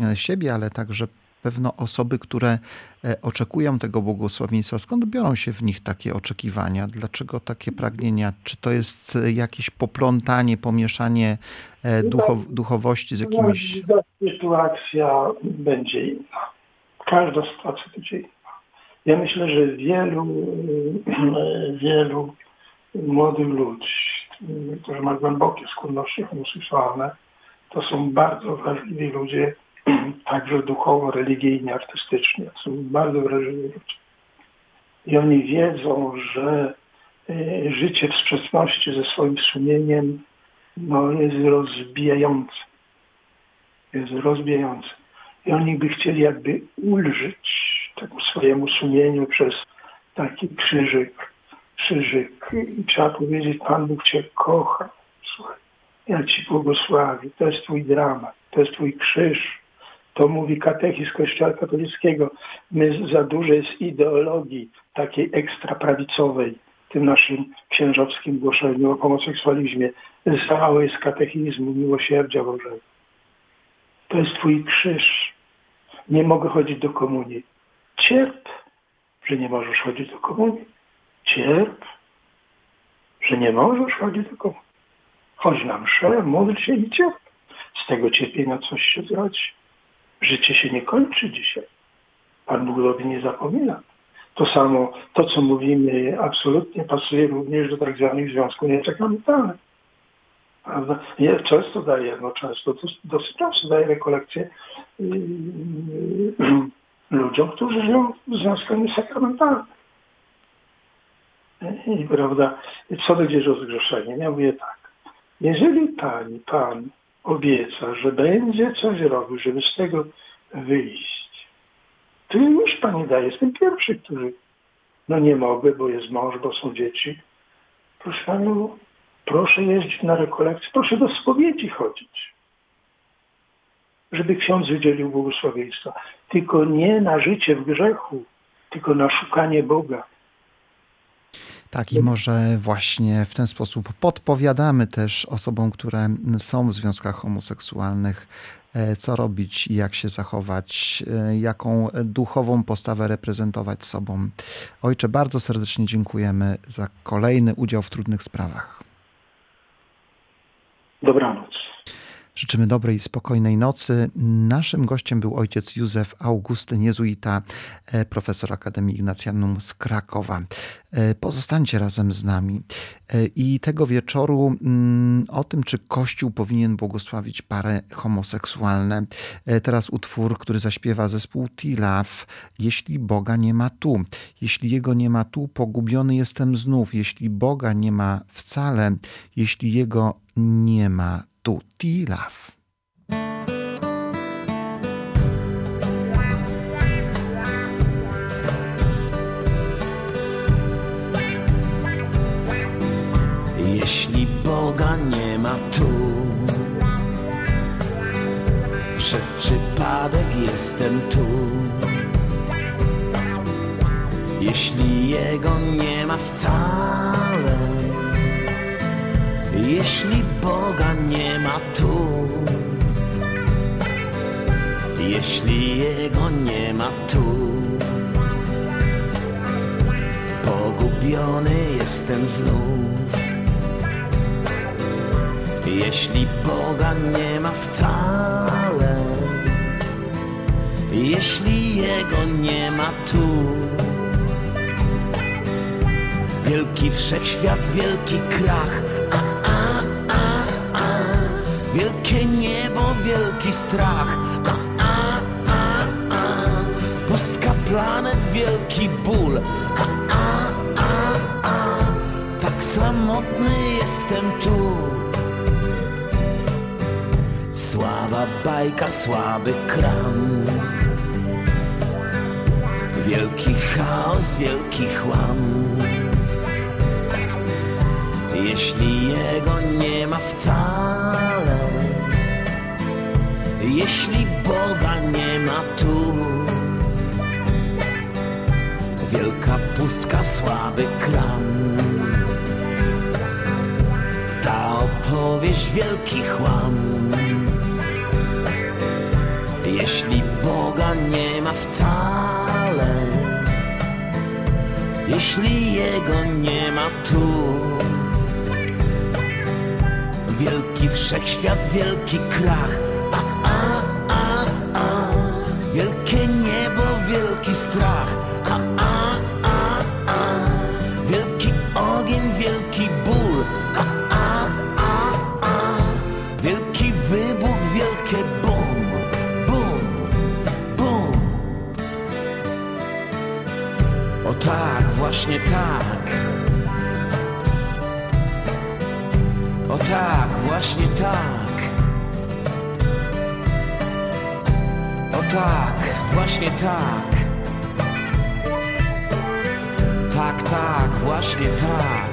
e, siebie, ale także pewno osoby, które e, oczekują tego błogosławieństwa, skąd biorą się w nich takie oczekiwania? Dlaczego takie pragnienia? Czy to jest e, jakieś poplątanie, pomieszanie e, duchow, duchowości z jakimiś... Każda sytuacja będzie inna. Każda sytuacja będzie inna. Ja myślę, że wielu, wielu młodych ludzi, którzy mają głębokie skłonności homoseksualne, to są bardzo wrażliwi ludzie, także duchowo, religijnie, artystycznie. Są bardzo wrażliwi. I oni wiedzą, że y, życie w sprzeczności ze swoim sumieniem no, jest rozbijające. Jest rozbijające. I oni by chcieli jakby ulżyć temu swojemu sumieniu przez taki krzyżyk. Krzyżyk. I trzeba powiedzieć, Pan Bóg Cię kocha. Słuchaj, ja Ci błogosławię. To jest Twój dramat. To jest Twój krzyż. To mówi katechizm Kościoła katolickiego. My za dużo jest ideologii takiej ekstraprawicowej w tym naszym księżowskim głoszeniu o homoseksualizmie. Za mało jest katechizmu, miłosierdzia Bożego. To jest Twój krzyż. Nie mogę chodzić do komunii. Cierp, że nie możesz chodzić do komunii. Cierp, że nie możesz chodzić do komunii. Chodź na mszę, módl się i cierp. Z tego cierpienia coś się zrodzi. Życie się nie kończy dzisiaj. Pan Bóg nie zapomina. To samo, to co mówimy, absolutnie pasuje również do tak zwanych związków niesakramentalnych. Prawda? Ja często daję, no często, dosyć często daję rekolekcje yy, ludziom, którzy żyją w związkach niesakramentalnych. I prawda, co będzie rozgrzeszeniem? Ja mówię tak, jeżeli pani, pan obieca, że będzie coś robił, żeby z tego wyjść, to już pani daje. Jestem pierwszy, który no nie mogę, bo jest mąż, bo są dzieci. Proszę panią, proszę jeździć na rekolekcje, proszę do spowiedzi chodzić. Żeby ksiądz wydzielił błogosławieństwa. Tylko nie na życie w grzechu, tylko na szukanie Boga. Tak, i może właśnie w ten sposób podpowiadamy też osobom, które są w związkach homoseksualnych, e, co robić jak się zachować, e, jaką duchową postawę reprezentować sobą. Ojcze, bardzo serdecznie dziękujemy za kolejny udział w trudnych sprawach. Dobranoc. Życzymy dobrej spokojnej nocy. Naszym gościem był ojciec Józef Augustyn Jezuita, e, profesor Akademii Ignacjanum z Krakowa. E, Pozostańcie razem z nami. E, I tego wieczoru mm, o tym, czy Kościół powinien błogosławić pary homoseksualne. Teraz utwór, który zaśpiewa zespół T-Love. Jeśli Boga nie ma tu, jeśli Jego nie ma tu, pogubiony jestem znów. Jeśli Boga nie ma wcale, jeśli Jego nie ma tu, T-Love. Jeśli Boga nie ma tu, przez przypadek jestem tu. Jeśli Jego nie ma wcale, jeśli Boga nie ma tu, jeśli Jego nie ma tu, pogubiony jestem znów. Jeśli Boga nie ma wcale, jeśli Jego nie ma tu. Wielki wszechświat, wielki krach, a, a, a, a. Wielkie niebo, wielki strach, a, a, a, a. Pustka planet, wielki ból, a, a, a, a. Tak samotny jestem tu. Słaba bajka, słaby kram. Wielki chaos, wielki chłam. Jeśli jego nie ma wcale, jeśli Boga nie ma tu, wielka pustka, słaby kram. Ta opowieść wielki chłam. Jeśli Boga nie ma wcale, jeśli Jego nie ma tu, wielki wszechświat, wielki krach, a, a, a, a, wielkie niebo, wielki strach, a, a, a, a, wielki ogień, wielki ból, a, a, a, a, wielki wybuch, wielkie bum, bum, bum. O tak, właśnie tak. O tak, właśnie tak. O tak, właśnie tak. Tak, tak, właśnie tak.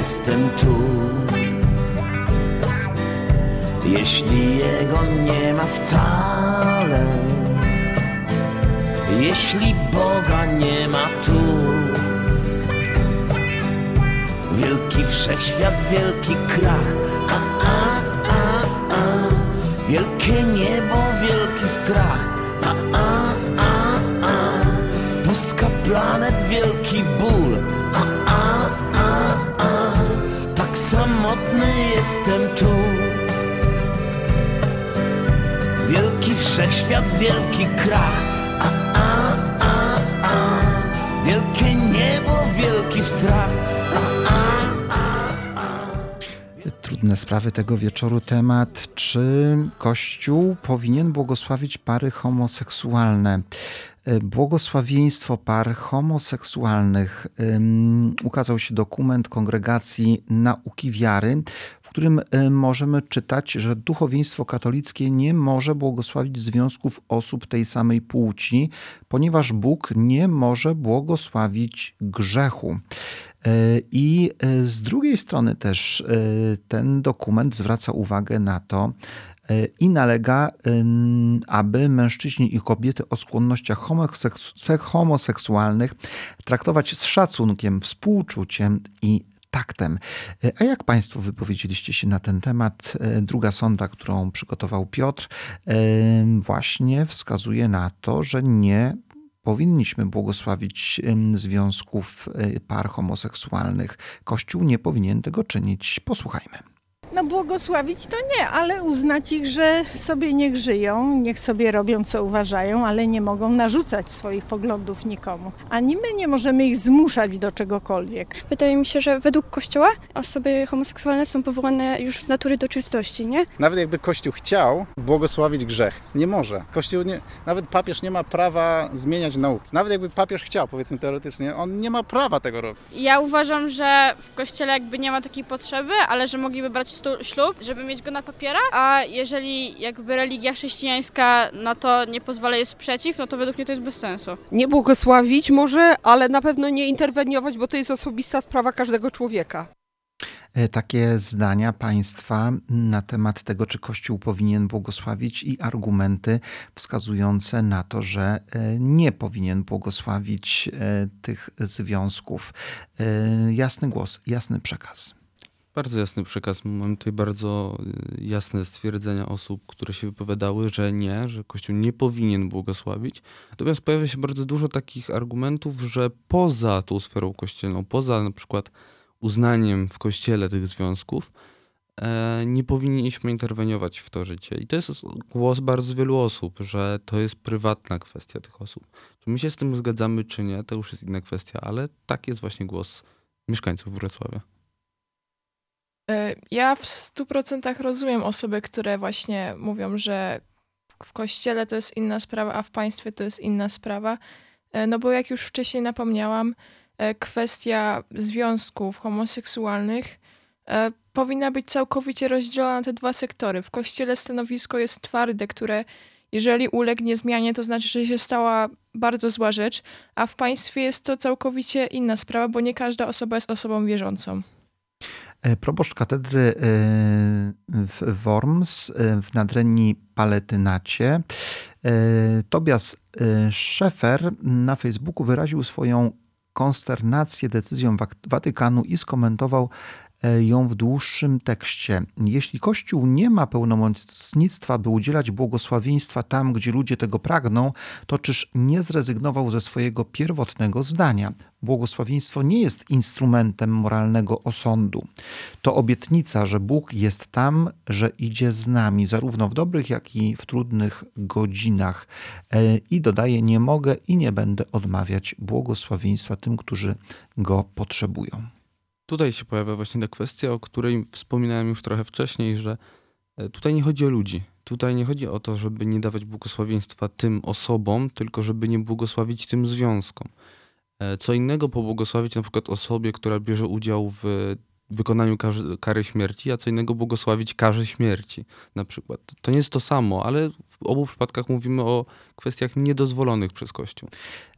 Jestem tu. Jeśli Jego nie ma wcale, jeśli Boga nie ma tu, wielki wszechświat, wielki krach, a, a, a, a, wielkie niebo, wielki strach, a, a, a, a, pustka planet, wielki ból, a, samotny jestem tu. Wielki wszechświat, wielki krach, a, a, a, a, wielkie niebo, wielki strach, a, a, Trudne sprawy tego wieczoru temat, czy Kościół powinien błogosławić pary homoseksualne. E, Błogosławieństwo par homoseksualnych. Ukazał się dokument Kongregacji Nauki Wiary, w którym y, możemy czytać, że duchowieństwo katolickie nie może błogosławić związków osób tej samej płci, ponieważ Bóg nie może błogosławić grzechu. E, I e, z drugiej strony też e, ten dokument zwraca uwagę na to e, i nalega, ym, aby mężczyźni i kobiety o skłonnościach homoseks- homoseksualnych traktować z szacunkiem, współczuciem i taktem. E, A jak Państwo wypowiedzieliście się na ten temat? Druga sonda, którą przygotował Piotr, właśnie wskazuje na to, że nie powinniśmy błogosławić związków par homoseksualnych. Kościół nie powinien tego czynić. Posłuchajmy. No błogosławić to nie, ale uznać ich, że sobie niech żyją, niech sobie robią co uważają, ale nie mogą narzucać swoich poglądów nikomu. Ani my nie możemy ich zmuszać do czegokolwiek. Wydaje mi się, że według Kościoła osoby homoseksualne są powołane już z natury do czystości, nie? Nawet jakby Kościół chciał błogosławić grzech, nie może. Kościół nie, nawet papież nie ma prawa zmieniać nauki. Nawet jakby papież chciał, powiedzmy teoretycznie, on nie ma prawa tego robić. Ja uważam, że w kościele jakby nie ma takiej potrzeby, ale że mogliby brać ślub, żeby mieć go na papierach, a jeżeli jakby religia chrześcijańska na to nie pozwala, jest przeciw, no to według mnie to jest bez sensu. Nie błogosławić może, ale na pewno nie interweniować, bo to jest osobista sprawa każdego człowieka. e, takie zdania państwa na temat tego, czy Kościół powinien błogosławić i argumenty wskazujące na to, że e, nie powinien błogosławić e, tych związków. Jasny głos, jasny przekaz. Bardzo jasny przekaz. Mam tutaj bardzo y, jasne stwierdzenia osób, które się wypowiadały, że nie, że Kościół nie powinien błogosławić. Natomiast pojawia się bardzo dużo takich argumentów, że poza tą sferą kościelną, poza na przykład uznaniem w Kościele tych związków, e, nie powinniśmy interweniować w to życie. I to jest głos bardzo wielu osób, że to jest prywatna kwestia tych osób. Czy my się z tym zgadzamy, czy nie, to już jest inna kwestia, ale tak jest właśnie głos mieszkańców Wrocławia. E, Ja w 100% rozumiem osoby, które właśnie mówią, że w kościele to jest inna sprawa, a w państwie to jest inna sprawa. E, No bo jak już wcześniej napomniałam, e, kwestia związków homoseksualnych powinna być całkowicie rozdzielona na te dwa sektory. W kościele stanowisko jest twarde, które jeżeli ulegnie zmianie, to znaczy, że się stała bardzo zła rzecz, a w państwie jest to całkowicie inna sprawa, bo nie każda osoba jest osobą wierzącą. E, Proboszcz katedry e, w Worms e, w nadrenii Paletynacie. Tobias Szefer na Facebooku wyraził swoją konsternację decyzją Watykanu i skomentował ją w dłuższym tekście. Jeśli Kościół nie ma pełnomocnictwa, by udzielać błogosławieństwa tam, gdzie ludzie tego pragną, to czyż nie zrezygnował ze swojego pierwotnego zdania? Błogosławieństwo nie jest instrumentem moralnego osądu. To obietnica, że Bóg jest tam, że idzie z nami, zarówno w dobrych, jak i w trudnych godzinach. E, I dodaje: Nie mogę i nie będę odmawiać błogosławieństwa tym, którzy go potrzebują. Tutaj się pojawia właśnie ta kwestia, o której wspominałem już trochę wcześniej, że e, tutaj nie chodzi o ludzi. Tutaj nie chodzi o to, żeby nie dawać błogosławieństwa tym osobom, tylko żeby nie błogosławić tym związkom. E, Co innego pobłogosławić na przykład osobie, która bierze udział w wykonaniu kary śmierci, a co innego błogosławić karze śmierci na przykład. To nie jest to samo, ale w obu przypadkach mówimy o kwestiach niedozwolonych przez Kościół.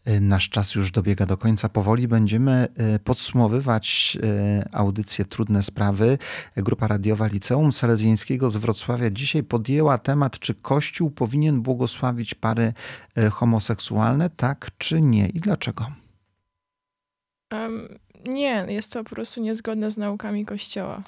E, Nasz czas już dobiega do końca. Powoli będziemy e, podsumowywać e, audycję Trudne Sprawy. Grupa radiowa Liceum Salezjańskiego z Wrocławia dzisiaj podjęła temat, czy Kościół powinien błogosławić pary homoseksualne, tak czy nie i dlaczego. Em, nie, jest to po prostu niezgodne z naukami Kościoła.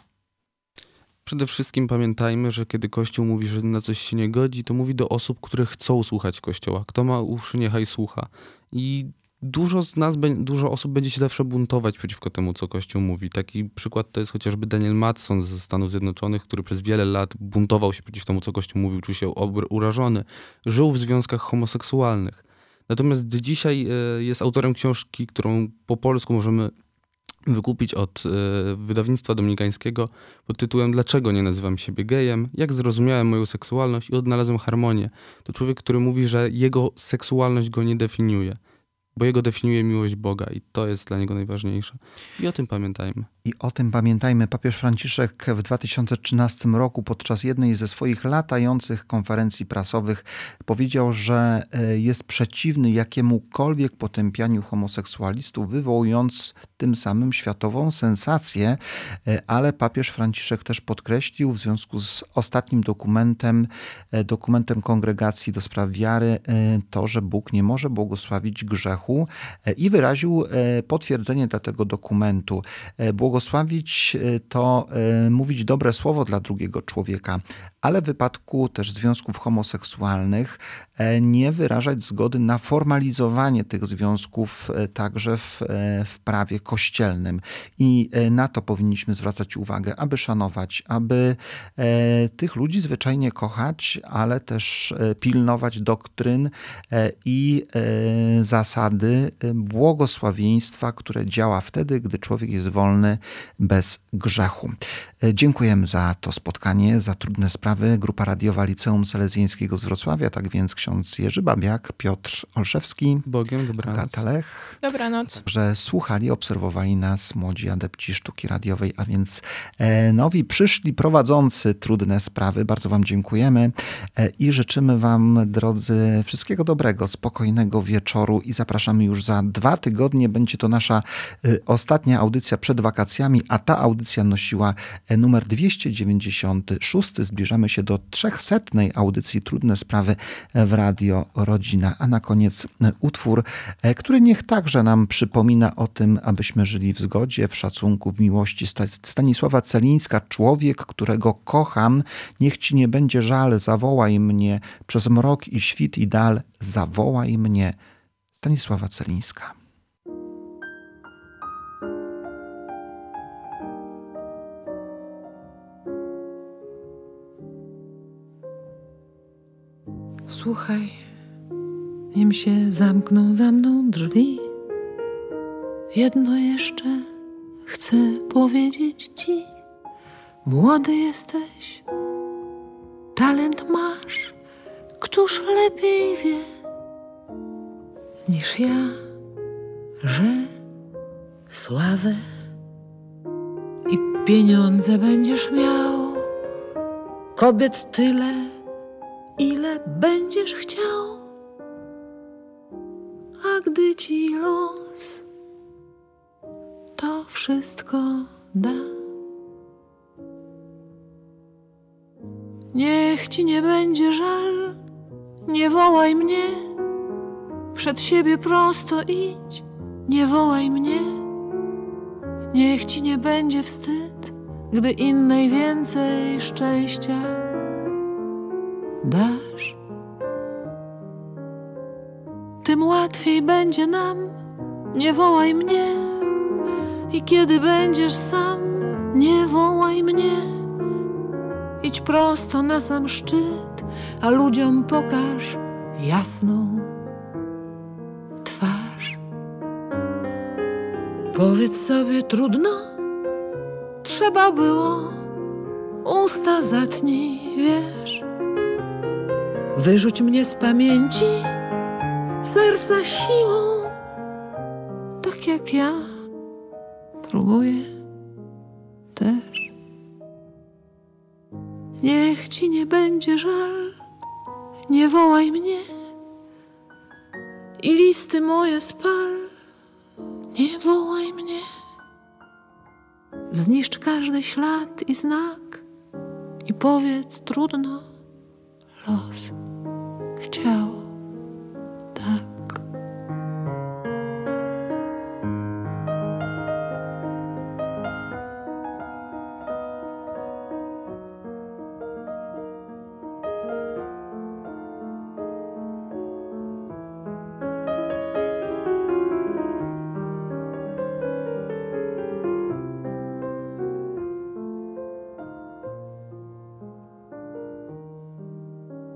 Przede wszystkim pamiętajmy, że kiedy Kościół mówi, że na coś się nie godzi, to mówi do osób, które chcą słuchać Kościoła. Kto ma uszy, niechaj słucha. I dużo z nas, dużo osób będzie się zawsze buntować przeciwko temu, co Kościół mówi. Taki przykład to jest chociażby Daniel Matson ze Stanów Zjednoczonych, który przez wiele lat buntował się przeciw temu, co Kościół mówił, czuł się urażony. Żył w związkach homoseksualnych. Natomiast dzisiaj e, jest autorem książki, którą po polsku możemy wykupić od e, wydawnictwa dominikańskiego pod tytułem Dlaczego nie nazywam siebie gejem? Jak zrozumiałem moją seksualność i odnalazłem harmonię. To człowiek, który mówi, że jego seksualność go nie definiuje, bo jego definiuje miłość Boga i to jest dla niego najważniejsze. I o tym pamiętajmy. I o tym pamiętajmy. Papież Franciszek w 2013 roku podczas jednej ze swoich latających konferencji prasowych powiedział, że e, jest przeciwny jakiemukolwiek potępianiu homoseksualistów, wywołując tym samym światową sensację, E, ale papież Franciszek też podkreślił w związku z ostatnim dokumentem, e, dokumentem Kongregacji do Spraw Wiary, to, że Bóg nie może błogosławić grzechu i wyraził potwierdzenie dla tego dokumentu. Błogosławić e, to e, mówić dobre słowo dla drugiego człowieka, ale w wypadku też związków homoseksualnych e, nie wyrażać zgody na formalizowanie tych związków e, także w, e, w prawie kościelnym. I na to powinniśmy zwracać uwagę, aby szanować, aby tych ludzi zwyczajnie kochać, ale też pilnować doktryn i zasady błogosławieństwa, które działa wtedy, gdy człowiek jest wolny bez grzechu. Dziękujemy za to spotkanie, za trudne sprawy. Sprawy, grupa radiowa Liceum Salezjańskiego z Wrocławia, tak więc ksiądz Jerzy Babiak, Piotr Olszewski, Bogiem, dobranoc. Agata Lech, Dobranoc. że słuchali, obserwowali nas młodzi adepci sztuki radiowej, a więc e, nowi przyszli prowadzący trudne sprawy. Bardzo Wam dziękujemy e, i życzymy Wam, drodzy, wszystkiego dobrego, spokojnego wieczoru i zapraszamy już za dwa tygodnie. Będzie to nasza e, ostatnia audycja przed wakacjami, a ta audycja nosiła numer 296. Zbliżamy się do 300 audycji Trudne Sprawy w Radio Rodzina. A na koniec e, utwór, e, który niech także nam przypomina o tym, abyśmy żyli w zgodzie, w szacunku, w miłości. Sta- Stanisława Celińska, człowiek, którego kocham, niech ci nie będzie żal, zawołaj mnie przez mrok i świt i dal, zawołaj mnie. Stanisława Celińska. Słuchaj, nim się zamkną za mną drzwi, jedno jeszcze chcę powiedzieć ci. Młody jesteś, talent masz, któż lepiej wie niż ja, że sławę i pieniądze będziesz miał, kobiet tyle ile będziesz chciał. A gdy ci los to wszystko da, niech ci nie będzie żal, nie wołaj mnie, przed siebie prosto idź, nie wołaj mnie. Niech ci nie będzie wstyd, gdy innej więcej szczęścia dasz, tym łatwiej będzie nam. Nie wołaj mnie i kiedy będziesz sam, nie wołaj mnie. Idź prosto na sam szczyt, a ludziom pokaż jasną twarz. Powiedz sobie trudno, trzeba było, usta zatnij, wiesz. Wyrzuć mnie z pamięci, serca siłą, tak jak ja. Próbuję. Też. Niech ci nie będzie żal, nie wołaj mnie. I listy moje spal, nie wołaj mnie. Zniszcz każdy ślad i znak i powiedz trudno los.